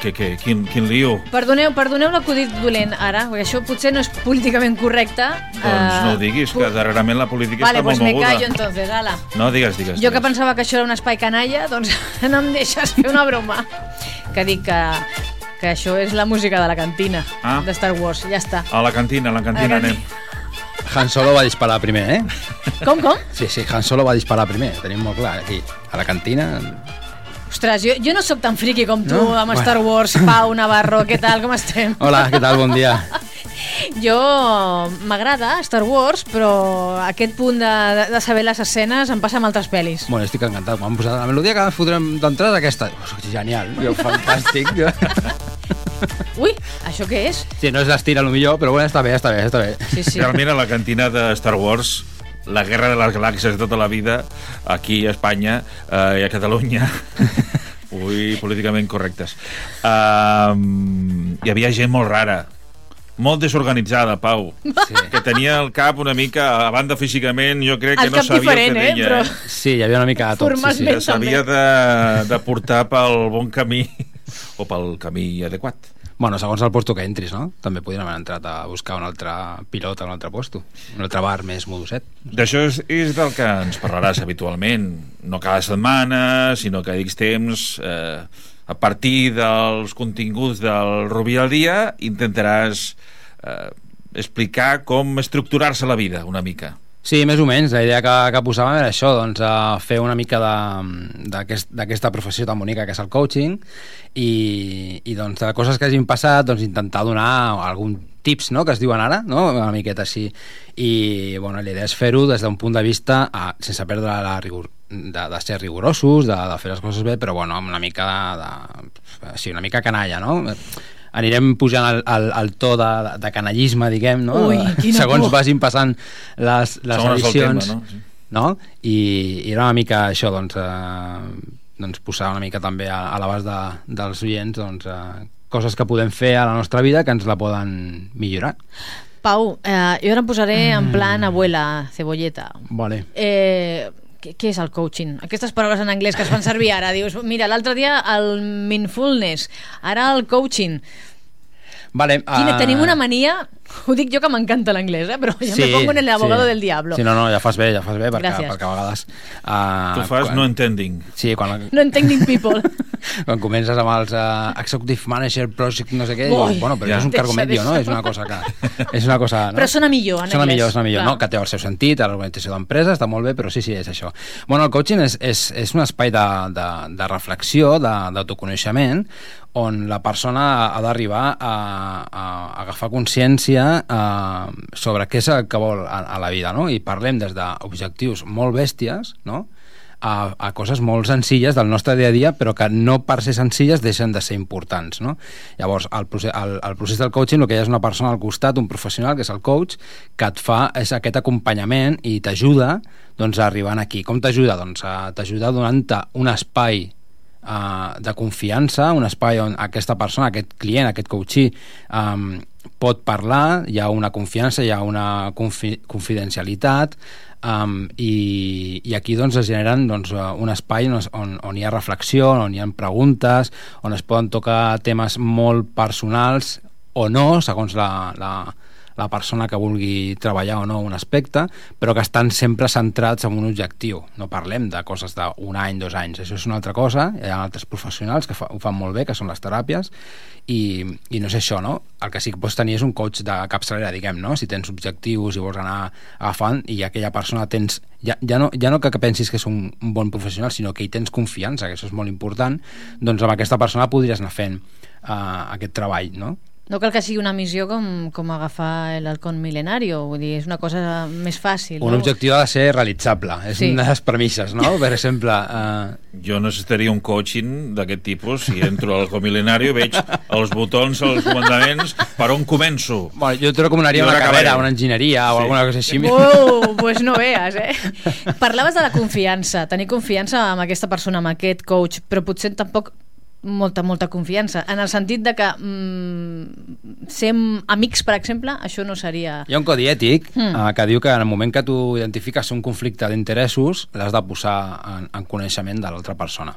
Que, que, que, quin, quin lío. Perdoneu, perdoneu l'acudit dolent ara, perquè això potser no és políticament correcte. Doncs no ho diguis, que darrerament la política Vale, està pues molt me moguda. callo entonces, ala. No, digues, digues. Jo que digues. pensava que això era un espai canalla, doncs no em deixes fer una broma. Que dic que, que això és la música de la cantina Ah. de Star Wars, ja està. A la cantina, a la cantina A la anem. Han Solo va disparar primer, eh? Com, com? Sí, sí, Han Solo va disparar primer, tenim molt clar. Aquí, a la cantina... Ostres, jo, jo no sóc tan friqui com tu No? amb Bueno. Star Wars. Pau, Navarro, què tal, com estem? Hola, què tal? Bon dia. Jo m'agrada Star Wars, però aquest punt de, de, saber les escenes em passa amb altres pel·lis. Bueno, estic encantat. M'han posat la melodia que fotrem d'entrada aquesta. Oh, genial, jo, fantàstic. Jo. Ui, això què és? Sí, no és l'estil, a lo millor, però bueno, està bé, està bé, està bé. Sí, sí. Realment a la cantina de Star Wars la guerra de les galàxies de tota la vida aquí a Espanya eh, i a Catalunya ui, políticament correctes uh, hi havia gent molt rara molt desorganitzada, Pau Sí. que tenia el cap una mica a banda físicament jo crec que El no sabia el que eh, deia però- eh? Sí, hi havia una mica de tot. Sí, sí. Que s'havia de, de portar pel bon camí o pel camí adequat Bueno, segons el puesto que entris, no? També podríem haver entrat a buscar un altre pilot a un altre puesto. Un altre bar més moduset. D'això és, és del que ens parlaràs habitualment, no cada setmana, sinó que X temps, eh, a partir dels continguts del Rubí al dia, intentaràs eh, explicar com estructurar-se la vida una mica. Sí, més o menys. La idea que, que posàvem era això, doncs, a fer una mica d'aquesta professió tan bonica que és el coaching i, i doncs, de coses que hagin passat, doncs, intentar donar algun tips, no?, que es diuen ara, no?, una miqueta així. I, bueno, la idea és fer-ho des d'un punt de vista a, sense perdre la rigor, de, de ser rigorosos, de, de fer les coses bé, però, bueno, amb una mica de, de sí, una mica canalla, no? Anirem pujant el, el, el to de, de canallisme, diguem, no? Ui, segons por. vagin passant les, les Segons edicions tema, no? Sí. no? I, i era una mica això doncs, eh, doncs posar una mica també a, a l'abast de, dels oients doncs, eh, coses que podem fer a la nostra vida que ens la poden millorar Pau, eh, jo ara em posaré en plan abuela, cebolleta. vale. Eh, què, què és el coaching? Aquestes paraules en anglès que es fan servir ara. Dius, mira, l'altre dia el mindfulness, ara el coaching. Vale, Quina, eh, Tenim una mania, ho dic jo que m'encanta l'anglès, eh? però jo me pongo en el abogado del diablo. Sí, no, no, ja fas bé, ja fas bé, perquè, Gràcies. perquè a vegades... Uh, Tu fas no entending. Sí, quan, No entenc people. quan comences amb els uh, Executive Manager Project no sé què, Ui, dius, bueno, però ja. ja. és un Deixa, cargo medio, no? És una cosa que... És una cosa, no? Però sona millor, en Sona anglès. millor, sona millor, Clar. no? Que té el seu sentit, a l'organització d'empreses, està molt bé, però sí, sí, és això. Bueno, el coaching és, és, és un espai de, de, de reflexió, d'autoconeixement, on la persona ha d'arribar a, a, a agafar consciència eh, sobre què és el que vol a, a la vida, no? I parlem des d'objectius molt bèsties, no?, a, a coses molt senzilles del nostre dia a dia, però que no per ser senzilles deixen de ser importants. No? Llavors, el procés, el, el procés del coaching el que hi ha és una persona al costat, un professional, que és el coach, que et fa és aquest acompanyament i t'ajuda doncs, a arribar aquí. Com t'ajuda? Doncs, a- t'ajuda donant-te un espai uh, de confiança, un espai on aquesta persona, aquest client, aquest coachí, um, pot parlar, hi ha una confiança, hi ha una confi confidencialitat, um, i, i aquí doncs, es generen doncs, eh, un espai on, on, on hi ha reflexió, on hi ha preguntes, on es poden tocar temes molt personals o no, segons la, la, la persona que vulgui treballar o no un aspecte, però que estan sempre centrats en un objectiu. No parlem de coses d'un any, dos anys, això és una altra cosa, hi ha altres professionals que fa, ho fan molt bé, que són les teràpies, i, i no és això, no? El que sí que pots tenir és un coach de capçalera, diguem, no? Si tens objectius i vols anar agafant i aquella persona tens... Ja, ja, no, ja no que, pensis que és un, un bon professional, sinó que hi tens confiança, que això és molt important, doncs amb aquesta persona podries anar fent uh, aquest treball, no? No cal que sigui una missió com, com agafar l'halcón milenario, vull dir, és una cosa més fàcil. Un no? objectiu ha de ser realitzable, és Sí. una de les premisses, no? Per exemple, uh, Jo necessitaria un coaching d'aquest tipus. Si entro al comilenari veig els botons, els comandaments, per on començo? bueno, jo t'ho recomanaria una carrera, una enginyeria o Sí. alguna cosa així. Oh, pues no veas, eh? Parlaves de la confiança, tenir confiança amb aquesta persona, amb aquest coach, però potser tampoc molta, molta confiança, en el sentit de que mm, ser amics, per exemple, això no seria... Hi ha un codi ètic Mm. uh, que diu que en el moment que tu identifiques un conflicte d'interessos l'has de posar en, en coneixement de l'altra persona.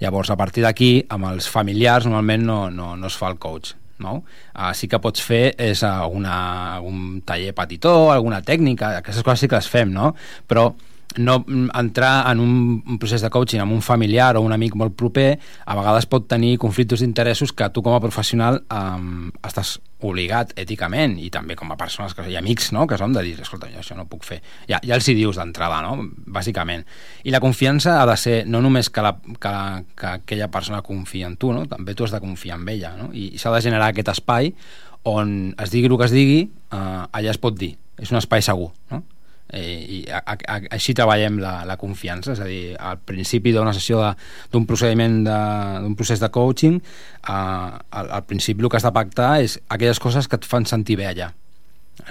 Llavors, a partir d'aquí, amb els familiars normalment no, no, no es fa el coach. No? Uh, sí que pots fer és uh, una, un taller petitó, alguna tècnica, aquestes coses sí que les fem, no? però no entrar en un, procés de coaching amb un familiar o un amic molt proper a vegades pot tenir conflictes d'interessos que tu com a professional um, estàs obligat èticament i també com a persones que, i amics no? que som de dir, escolta, jo això no puc fer ja, ja els hi dius d'entrada, no? bàsicament i la confiança ha de ser no només que, la, que, que aquella persona confia en tu, no? també tu has de confiar en ella no? i s'ha de generar aquest espai on es digui el que es digui uh, allà es pot dir, és un espai segur no? Eh, i a, a, a, així treballem la, la confiança, és a dir, al principi d'una sessió de- d'un procediment de- d'un procés de coaching eh, al, al principi el que has de pactar és aquelles coses que et fan sentir bé allà.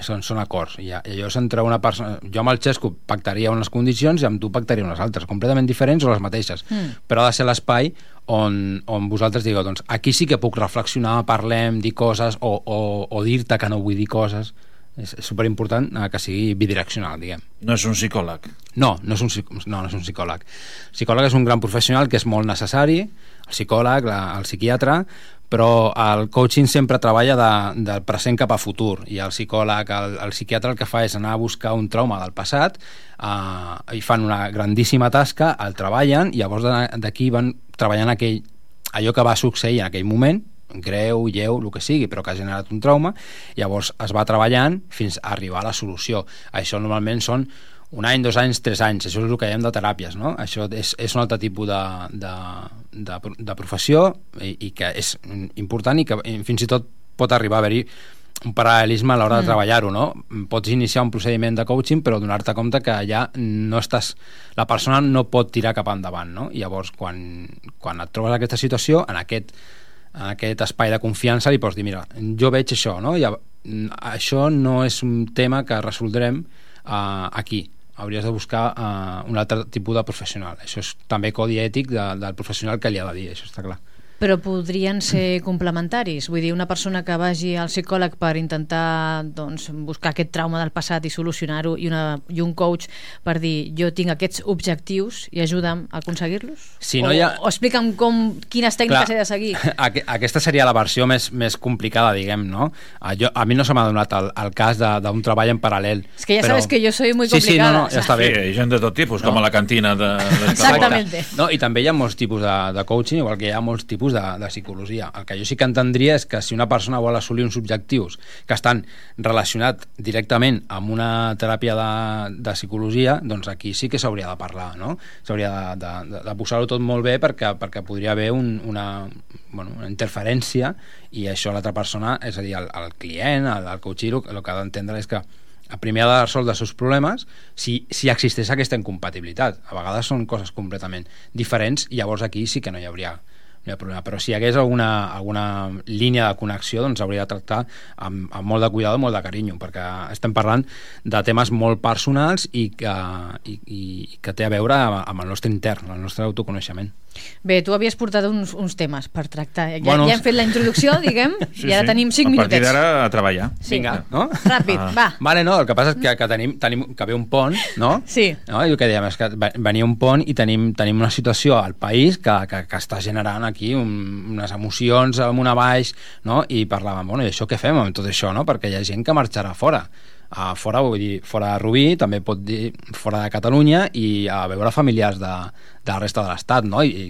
Són, són acords. I, i allò és entre una persona jo amb el Xesco pactaria unes condicions i amb tu pactaria unes altres, completament diferents o les mateixes. Mm. però ha de ser l'espai on, on vosaltres digueu doncs aquí sí que puc reflexionar, parlem, dir coses o, o, o dir-te que no vull dir coses és, és superimportant eh, que sigui bidireccional, diguem No és un psicòleg. no, no és, un, no, no és un psicòleg. El psicòleg és un gran professional que és molt necessari, el psicòleg, la, el psiquiatre, però el coaching sempre treballa de, del present cap a futur i el psicòleg, el, el psiquiatre el que fa és anar a buscar un trauma del passat eh, i fan una grandíssima tasca, el treballen i llavors d'aquí van treballant aquell, allò que va succeir en aquell moment greu, lleu, el que sigui, però que ha generat un trauma, llavors es va treballant fins a arribar a la solució. Això normalment són un any, dos anys, tres anys, això és el que dèiem de teràpies, no? Això és, és un altre tipus de, de, de, de professió i, i que és important i que fins i tot pot arribar a haver-hi un paral·lelisme a l'hora de treballar-ho, no? Pots iniciar un procediment de coaching però donar-te compte que ja no estàs... La persona no pot tirar cap endavant, no? I llavors, quan, quan et trobes en aquesta situació, en aquest, en aquest espai de confiança li pots dir, mira, jo veig això, no? Ja, mm, això no és un tema que resoldrem uh, aquí hauries de buscar uh, un altre tipus de professional. Això és també codi ètic de, del professional que li ha de dir, això està clar. Però podrien ser complementaris. Vull dir, una persona que vagi al psicòleg per intentar doncs, buscar aquest trauma del passat i solucionar-ho i, una, i un coach per dir jo tinc aquests objectius i ajuda'm a aconseguir-los? Si no o, ha- o explica'm com, quines tècniques Clar, he de seguir. aqu- Aquesta seria la versió més, més complicada, diguem, no? A, jo, a mi no se m'ha donat el, el cas de- d'un treball en paral·lel. És que ja sabes que jo soy muy Sí, sí, no, complicada, no, ja està Sí, bé. ha gent de tot tipus, No. com a la cantina de... de Exactamente. No, I també hi ha molts tipus de, de coaching, igual que hi ha molts tipus de, de psicologia. El que jo sí que entendria és que si una persona vol assolir uns objectius que estan relacionats directament amb una teràpia de, de psicologia, doncs aquí sí que s'hauria de parlar, no? S'hauria de, de, de, posar-ho tot molt bé perquè, perquè podria haver un, una, bueno, una interferència i això l'altra persona, és a dir, el, el client, el, el coachero, el que ha d'entendre és que primer ha de resoldre els seus problemes si, si existeix aquesta incompatibilitat. A vegades són coses completament diferents i llavors aquí sí que no hi hauria, no hi ha problema. Però si hi hagués alguna, alguna línia de connexió doncs hauria de tractar amb, amb molt de cuidado molt de carinyo perquè estem parlant de temes molt personals i que, i, i que té a veure amb el nostre intern, el nostre autoconeixement. Bé, tu havies portat uns, uns temes per tractar. Ja, Bueno, ja hem fet la introducció, diguem, Sí, i ara sí. tenim 5 A partir minutets. d'ara a treballar. Sí. Vinga, no? Ràpid, Ah. va. Vale, no, el que passa és que, que tenim, tenim que ve un pont, no? Sí. No? I el que dèiem és que ve- venia un pont i tenim, tenim una situació al país que, que, que està generant aquí un, unes emocions amunt a baix, no? I parlàvem, bueno, i això què fem amb tot això, no? Perquè hi ha gent que marxarà fora. A fora, vull dir, fora de Rubí, també pot dir fora de Catalunya i a veure familiars de, de la resta de l'Estat, no? I,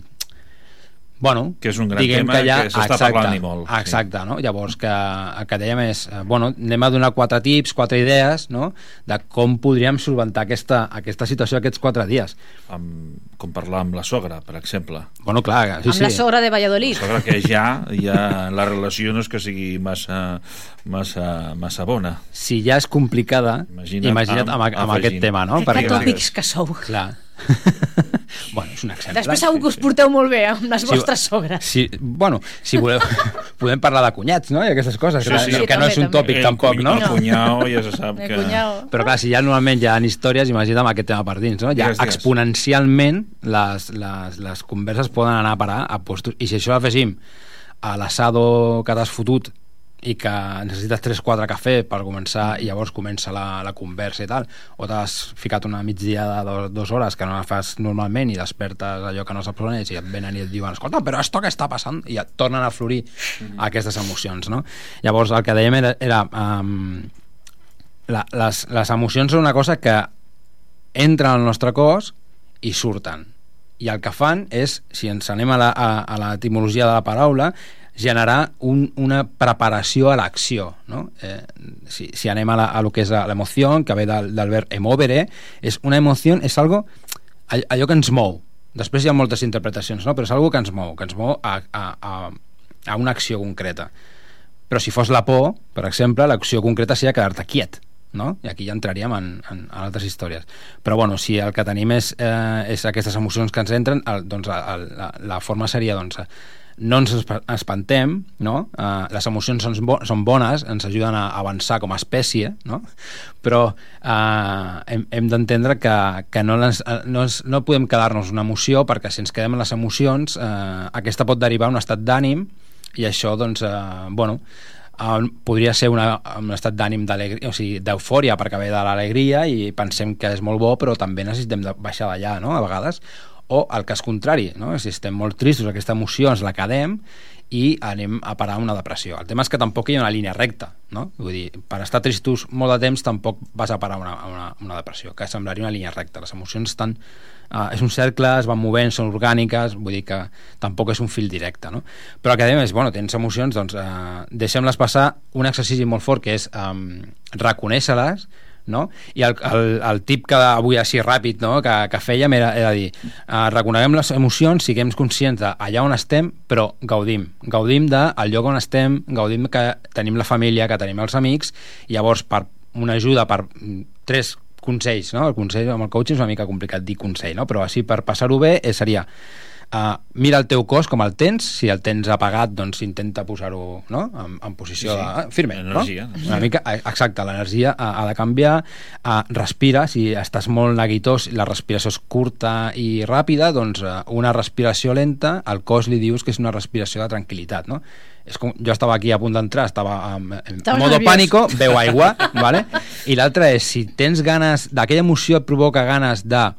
bueno, Que és un gran tema que, ja, que s'està parlant i molt, sí. Exacte, no? Llavors, que, el que dèiem és, eh, bueno, anem a donar quatre tips, quatre idees, no?, de com podríem solventar aquesta, aquesta situació aquests quatre dies. Amb, com parlar amb la sogra, per exemple. Bueno, clar, sí, amb sí. la sogra de Valladolid. La sogra que ja, ja la relació no és que sigui massa, massa, massa bona. Si ja és complicada, Imagina't imagina't, amb- amb, amb, amb aquest tema, no? Que Perquè- catòpics que sou. Clar. bueno, és un exemple. Després segur que us porteu molt bé amb les vostres sogres. Si, bueno, si voleu, podem parlar de cunyats, no? I aquestes coses, Sí, que, sí. que, Sí, no també, és un tòpic El tampoc, cuny- no? El cunyau ja se sap El que... cunyau. Però clar, si ja normalment hi ha històries, imagina't amb aquest tema per dins, no? Ja digues. exponencialment les, les, les converses poden anar a parar a postos. I si això l'afegim a l'assado que t'has fotut i que necessites 3-4 cafè per començar i llavors comença la, la conversa i tal, o t'has ficat una migdiada de dos, dues hores que no la fas normalment i despertes allò que no saps on és i et venen i et diuen, escolta, però esto què està passant? I et tornen a florir aquestes emocions, no? Llavors, el que dèiem era, era um, la, les, les emocions són una cosa que entren al nostre cos i surten. I el que fan és, si ens anem a la, a, a l'etimologia de la paraula, generar un, una preparació a l'acció. No? Eh, si, si anem a, la, a lo que és l'emoció, que ve verb emovere, és una emoció, és algo, all- allò que ens mou. Després hi ha moltes interpretacions, no? però és algo que ens mou, que ens mou a, a, a, a una acció concreta. Però si fos la por, per exemple, l'acció concreta seria quedar-te quiet, no? I aquí ja entraríem en, en, en altres històries. Però bueno, si el que tenim és, eh, és aquestes emocions que ens entren, el, doncs el, la, la forma seria doncs, no ens espa- espantem, no? Uh, les emocions són, bo són bones, ens ajuden a avançar com a espècie, no? Però uh, hem, hem d'entendre que, que no, les, eh, no, es, no podem quedar-nos una emoció perquè si ens quedem en les emocions uh, aquesta pot derivar un estat d'ànim i això, doncs, eh, bueno, eh, podria ser una, un estat d'ànim o sigui, perquè ve de l'alegria i pensem que és molt bo però també necessitem de baixar d'allà, no?, a vegades o el cas contrari, no? si estem molt tristos, aquesta emoció ens la quedem i anem a parar una depressió. El tema és que tampoc hi ha una línia recta, no? Vull dir, per estar tristos molt de temps tampoc vas a parar una, una, una depressió, que semblaria una línia recta. Les emocions estan... Uh, és un cercle, es van movent, són orgàniques, vull dir que tampoc és un fil directe, no? Però el que dèiem és, bueno, tens emocions, doncs uh, deixem-les passar un exercici molt fort que és um, reconèixer-les, no? i el, el, el tip que avui així ràpid no? que, que fèiem era, era dir uh, reconeguem les emocions, siguem conscients d'allà on estem, però gaudim gaudim del lloc on estem gaudim que tenim la família, que tenim els amics i llavors per una ajuda per mm, tres consells no? el consell amb el coaching és una mica complicat dir consell no? però així per passar-ho bé eh, seria Uh, mira el teu cos com el tens si el tens apagat doncs intenta posar-ho no? en, en posició Sí, sí. de, firme Energia, no? una mica, eh, exacte, l'energia ha, ha de canviar uh, respira, si estàs molt neguitós la respiració és curta i ràpida doncs uh, una respiració lenta al cos li dius que és una respiració de tranquil·litat no? és com, jo estava aquí a punt d'entrar estava en, en modo nerviós. pànico, veu aigua vale? i l'altre és si tens ganes d'aquella emoció et provoca ganes de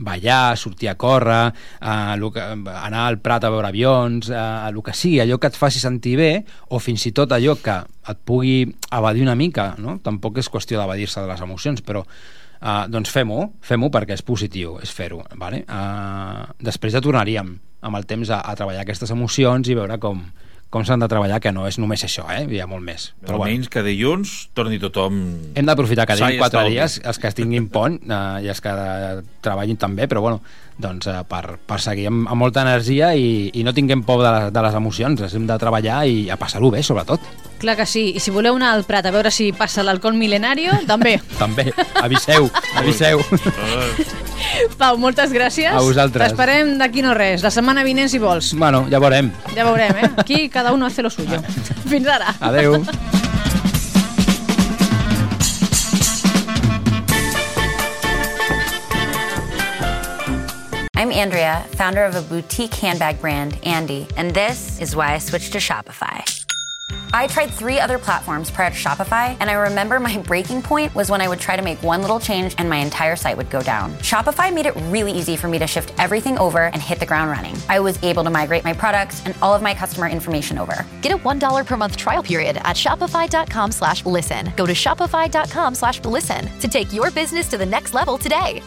ballar, sortir a córrer, eh, anar al Prat a veure avions, eh, el que sigui, allò que et faci sentir bé, o fins i tot allò que et pugui evadir una mica, no? Tampoc és qüestió d'evadir-se de les emocions, però eh, doncs fem-ho, fem-ho perquè és positiu, és fer-ho, vale? Eh, després ja tornaríem amb el temps a, a treballar aquestes emocions i veure com, com s'han de treballar, que no és només això, eh? hi ha molt més. Però almenys que dilluns torni tothom... Hem d'aprofitar que i quatre dies, els que tinguin pont eh, i els que treballin també, però bueno, doncs, eh, per, per seguir amb, amb molta energia i, i no tinguem por de, les- de les emocions, hem de treballar i a passar-ho bé, sobretot. Clar que sí. I si voleu anar al Prat a veure si passa l'alcohol mil·lenario, també. També, aviseu, aviseu. Pau, moltes gràcies. A vosaltres. T'esperem d'aquí no res. La setmana vinent, si vols. bueno, ja veurem. Ja veurem, eh? Aquí cada uno hace lo suyo. Fins ara. Adeu. I'm Andrea, founder of a boutique handbag brand, Andy, and this is why I switched to Shopify. I tried three other platforms prior to Shopify, and I remember my breaking point was when I would try to make one little change and my entire site would go down. Shopify made it really easy for me to shift everything over and hit the ground running. I was able to migrate my products and all of my customer information over. Get a $1 per month trial period at shopify.com slash listen. Go to shopify.com slash listen to take your business to the next level today.